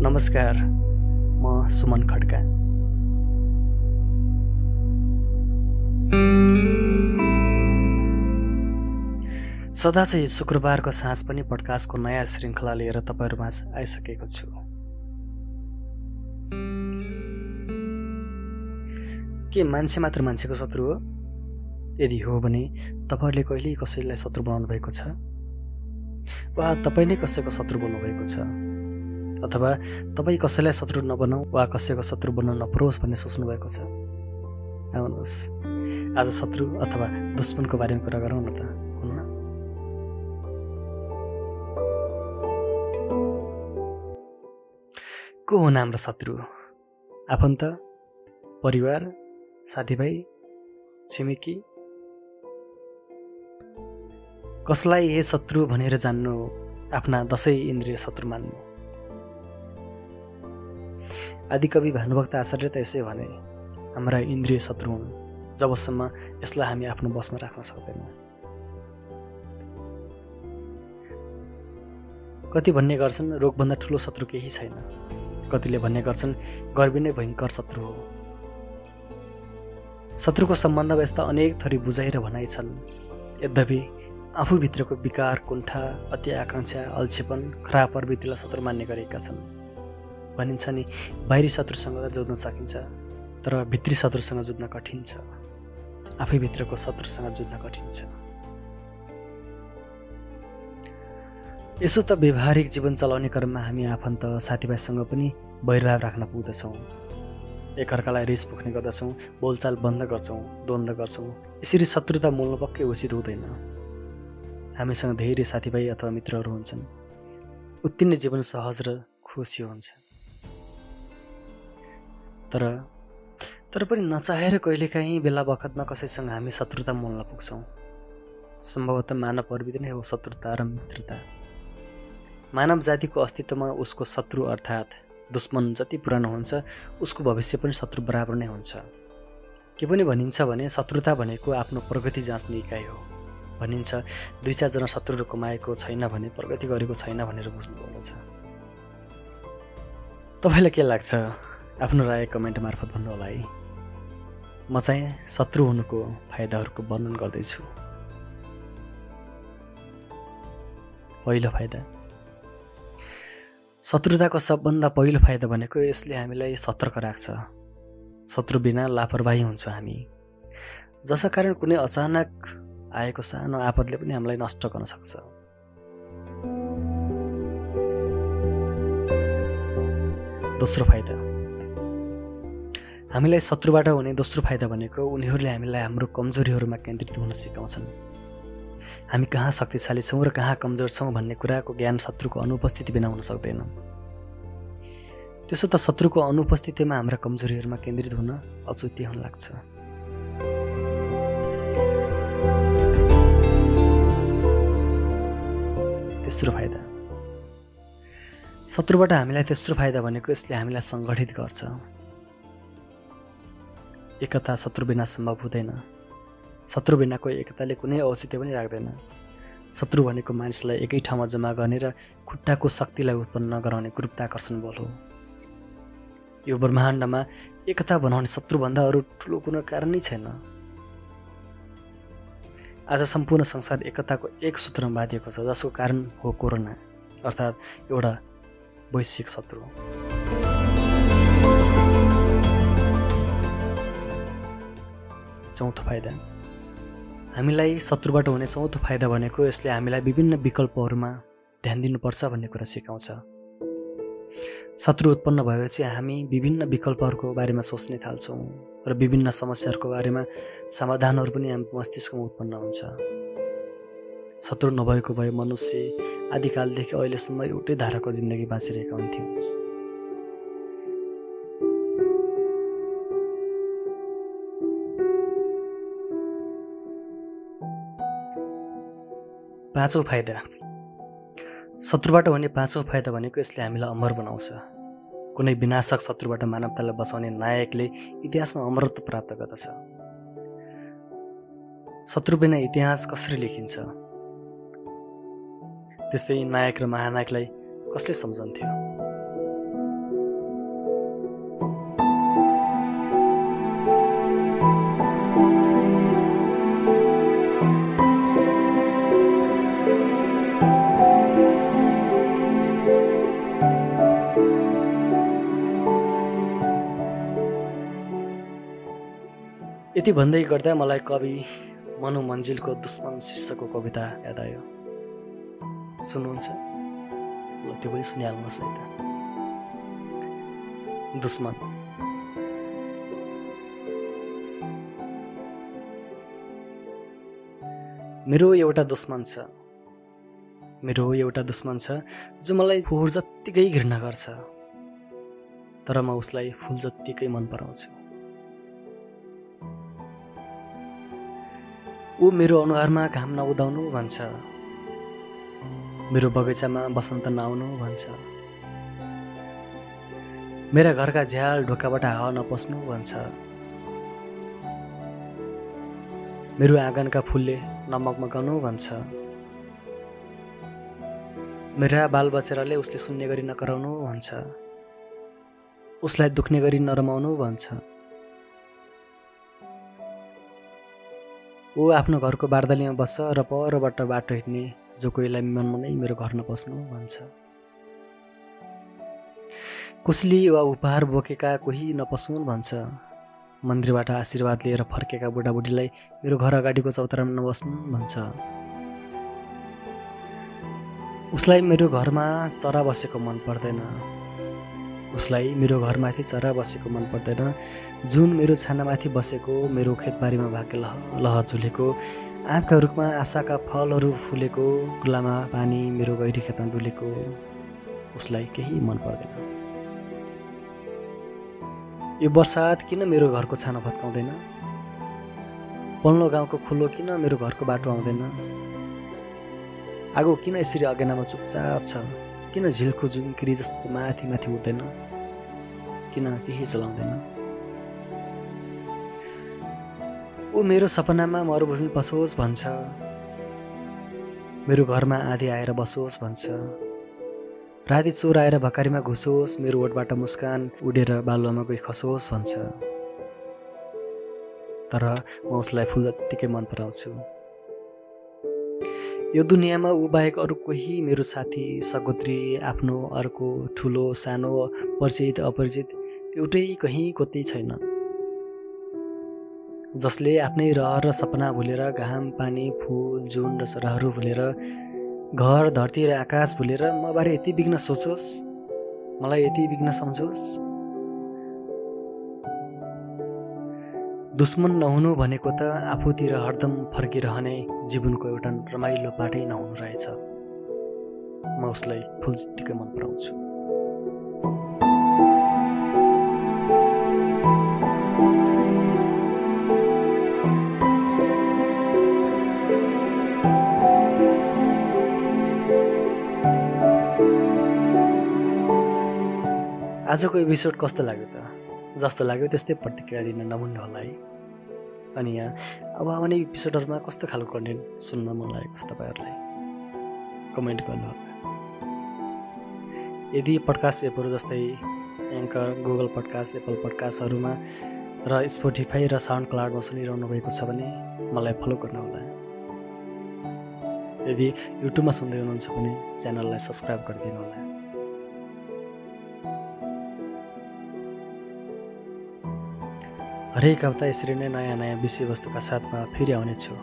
नमस्कार म सुमन खड्का। सदा चाहिँ शुक्रबारको साँझ पनि पडकास्टको नयाँ श्रृङ्खला लिएर तपाईँहरूमा आइसकेको छु। के मान्छे मात्र मान्छेको शत्रु हो? यदि हो भने तपाईँहरूले कहिल्यै कसैलाई शत्रु बनाउनु भएको छ? वा तपाईँ नै कसैको शत्रु भएको छ? अथवा तपाईँ कसैलाई शत्रु नबनाऊ वा कसैको शत्रु बनाउन नपरोस् भन्ने सोच्नु भएको छ? आउनुहोस्। आज शत्रु अथवा दुश्मनको बारेमा कुरा गरौँ न त को हुन् हाम्रो शत्रु? आफन्त? परिवार? साथीभाइ? छिमेकी? कसलाई ए शत्रु भनेर जान्नु आफ्ना दसैँ इन्द्रिय शत्रु मान्नु? आदिकवि भानुभक्त आचार्य त यसै भने हाम्रा इन्द्रिय शत्रु हुन् जबसम्म यसलाई हामी आफ्नो बसमा राख्न सक्दैनौँ। कति भन्ने गर्छन् रोगभन्दा ठुलो शत्रु केही छैन। कतिले भन्ने गर्छन् गर्मी नै भयङ्कर शत्रु हो। शत्रुको सम्बन्ध व्यवस्था अनेक थरी बुझाइ र भनाइ छन्। यद्यपि आफूभित्रको विकार कुण्ठा अति आकाङ्क्षा अल्छेपन खराब प्रवृत्तिलाई शत्रु मान्ने गरेका छन्। भनिन्छ नि बाहिरी शत्रुसँग त जोड्न सकिन्छ तर भित्री शत्रुसँग जुझ्न कठिन छ। आफैभित्रको शत्रुसँग जुझ्न कठिन छ। यसो त व्यवहारिक जीवन चलाउने क्रममा हामी आफन्त साथीभाइसँग पनि वैरभाव राख्न पुग्दछौँ। एकअर्कालाई रिस पुग्ने गर्दछौँ बोलचाल बन्द गर्छौँ द्वन्द्व गर्छौँ। यसरी शत्रुता मोल्नु पक्कै उचित हुँदैन। हामीसँग धेरै साथीभाइ अथवा मित्रहरू हुन्छन्। उति नै जीवन सहज र खुसी हुन्छ। तर तर पनि नचाहेर कहिलेकाहीँ बेला बखतमा कसैसँग हामी शत्रुता मोल्न पुग्छौँ। सम्भवतः मानव प्रविधि नै हो शत्रुता र मित्रता। मानव जातिको अस्तित्वमा उसको शत्रु अर्थात् दुश्मन जति पुरानो हुन्छ उसको भविष्य पनि शत्रु बराबर नै हुन्छ। के पनि भनिन्छ भने शत्रुता भनेको आफ्नो प्रगति जाँच्ने इकाइ हो। भनिन्छ दुई चारजना शत्रुहरू कमाएको छैन भने प्रगति गरेको छैन भनेर बुझ्नुपर्दछ तपाईँलाई के लाग्छ? आफ्नो राय कमेन्ट मार्फत भन्नु होला है। म चाहिँ शत्रु हुनुको फाइदाहरूको वर्णन गर्दैछु। पहिलो फाइदा। शत्रुताको सबभन्दा पहिलो फाइदा भनेको यसले हामीलाई सतर्क राख्छ। शत्रु बिना लापरवाही हुन्छ हामी। जसका कारण कुनै अचानक आएको सानो आपतले पनि हामीलाई नष्ट गर्न सक्छ। दोस्रो फाइदा। हामीलाई शत्रुबाट हुने दोस्रो फाइदा भनेको उनीहरूले हामीलाई हाम्रो कमजोरीहरूमा केन्द्रित हुन सिकाउँछन्। हामी कहाँ शक्तिशाली छौँ र कहाँ कमजोर छौँ भन्ने कुराको ज्ञान शत्रुको अनुपस्थिति बिना हुन सक्दैन। त्यसो त शत्रुको अनुपस्थितिमा हाम्रा कमजोरीहरूमा केन्द्रित हुन अचुत्य हुन लाग्छ। तेस्रो फाइदा? शत्रुबाट हामीलाई तेस्रो फाइदा भनेको यसले हामीलाई सङ्गठित गर्छ। एकता शत्रु बिना सम्भव हुँदैन। शत्रु बिनाको एकताले कुनै औचित्य पनि राख्दैन। शत्रु भनेको मानिसलाई एकै ठाउँमा जम्मा गर्ने र खुट्टाको शक्तिलाई उत्पन्न गराउने गुरुत्वाकर्षण बल हो। यो ब्रह्माण्डमा एकता बनाउने शत्रुभन्दा अरू ठुलो कुनै कारण नै छैन। आज सम्पूर्ण संसार एकताको एक सूत्रमा बाँधिएको छ जसको कारण हो कोरोना अर्थात् एउटा वैश्विक शत्रु। चौथो फाइदा। हामीलाई शत्रुबाट हुने चौथो फाइदा भनेको यसले हामीलाई विभिन्न विकल्पहरूमा ध्यान दिनुपर्छ भन्ने कुरा सिकाउँछ। शत्रु उत्पन्न भएपछि हामी विभिन्न विकल्पहरूको बारेमा सोच्ने थाल्छौँ। र विभिन्न समस्याहरूको बारेमा समाधानहरू पनि हाम्रो मस्तिष्कमा उत्पन्न हुन्छ। शत्रु नभएको भए मनुष्य आदिकालदेखि अहिलेसम्म एउटै धाराको जिन्दगी बाँचिरहेका हुन्थ्यौँ। पाँचौँ फाइदा। शत्रुबाट हुने पाँचौँ फाइदा भनेको यसले हामीलाई अमर बनाउँछ। कुनै विनाशक शत्रुबाट मानवतालाई बचाउने नायकले इतिहासमा अमरत्व प्राप्त गर्दछ। शत्रु बिना इतिहास कसरी लेखिन्छ? त्यस्तै नायक र महानायकलाई कसले सम्झन्थ्यो? यति भन्दै गर्दा मलाई कवि मनु मन्जिलको दुश्मन शीर्षकको कविता याद आयो। सुन्नुहुन्छ? त्यो पनि सुनिहाल्नुहोस् है त। दुश्मन। मेरो एउटा दुश्मन छ। मेरो एउटा दुश्मन छ जो मलाई फोहोर जत्तिकै घृणा गर्छ। तर म उसलाई फुल जत्तिकै मन पराउँछु। ऊ मेरो अनुहारमा घाम नउदाउनु भन्छ। मेरो बगैँचामा बसन्त नआउनु भन्छ। मेरा घरका झ्याल ढोकाबाट हावा नपस्नु भन्छ। मेरो आँगनका फुलले नमगमगाउनु भन्छ। मेरा बाल बचेराले उसले सुन्ने गरी नकराउनु भन्छ। उसलाई दुख्ने गरी नरमाउनु भन्छ। ऊ आफ्नो घरको बार्दलीमा बस्छ र परबाट बाटो हिँड्ने जो कोहीलाई मनमा नै मेरो घर नपस्नु भन्छ। कुसली वा उपहार बोकेका कोही नपस्नु भन्छ। मन्दिरबाट आशीर्वाद लिएर फर्केका बुढाबुढीलाई मेरो घर अगाडिको चौतारामा नबस्नु भन्छ। उसलाई मेरो घरमा चरा बसेको मन पर्दैन। उसलाई मेरो घरमाथि चरा बसेको मन पर्दैन। जुन मेरो छानामाथि बसेको मेरो खेतबारीमा भाग्य लह लह झुलेको आँपका रुखमा आशाका फलहरू फुलेको गुलामा पानी मेरो गहिरी खेतमा डुलेको उसलाई केही मन पर्दैन। यो बर्सात किन मेरो घरको छाना भत्काउँदैन? पल्लो गाउँको खुलो किन मेरो घरको बाटो आउँदैन? आगो किन यसरी अगेनामा चुपचाप छ? किन झिल्को जुङ्क्री जस्तो माथि माथि उठ्दैन किन केही चलाउँदैन? ऊ मेरो सपनामा मरुभूमि बसोस् भन्छ। मेरो घरमा आधी आएर बसोस् भन्छ। राति चोर आएर भकारीमा घुसोस् मेरो ओठबाट मुस्कान उडेर बालुवामा गई खसोस् भन्छ। तर म उसलाई फुल जत्तिकै मन पराउँछु। यो दुनियाँमा ऊ बाहेक अरू कोही मेरो साथी सगोत्री आफ्नो अर्को ठुलो सानो परिचित अपरिचित एउटै कहीँ कतै छैन। जसले आफ्नै रहर र सपना भुलेर घाम पानी फुल जुन र चराहरू भुलेर घर धरती र आकाश भुलेर मबारे यति बिग्न सोचोस्? मलाई यति बिग्न सम्झोस्? दुश्मन नहुनु भनेको त आफूतिर हरदम फर्किरहने जीवनको एउटा रमाइलो पाटै नहुनु रहेछ। म उसलाई फुल जत्तिकै मन पराउँछु। आजको एपिसोड कस्तो लाग्यो त? जस्तो लाग्यो त्यस्तै प्रतिक्रिया दिन नमुन्नु होला है अनि यहाँ अब आउने एपिसोडहरूमा कस्तो खालको कन्टेन्ट सुन्न मन लागेको छ तपाईँहरूलाई? कमेन्ट गर्नुहोला। यदि पडकास्ट एपहरू जस्तै एङ्कर गुगल पडकास्ट एप्पल पडकास्टहरूमा र स्पोटिफाई र साउन्ड क्लाउडमा सुनिरहनु भएको छ भने मलाई फलो गर्नुहोला। यदि युट्युबमा सुन्दै हुनुहुन्छ भने च्यानललाई सब्सक्राइब गरिदिनु होला हरेक हप्ता यसरी नै नयाँ नयाँ विषयवस्तुका साथमा फेरि आउनेछु।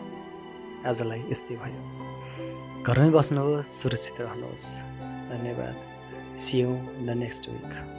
आजलाई यस्तै भयो। घरमै बस्नुहोस् सुरक्षित रहनुहोस्। धन्यवाद। सियौँ द नेक्स्ट विक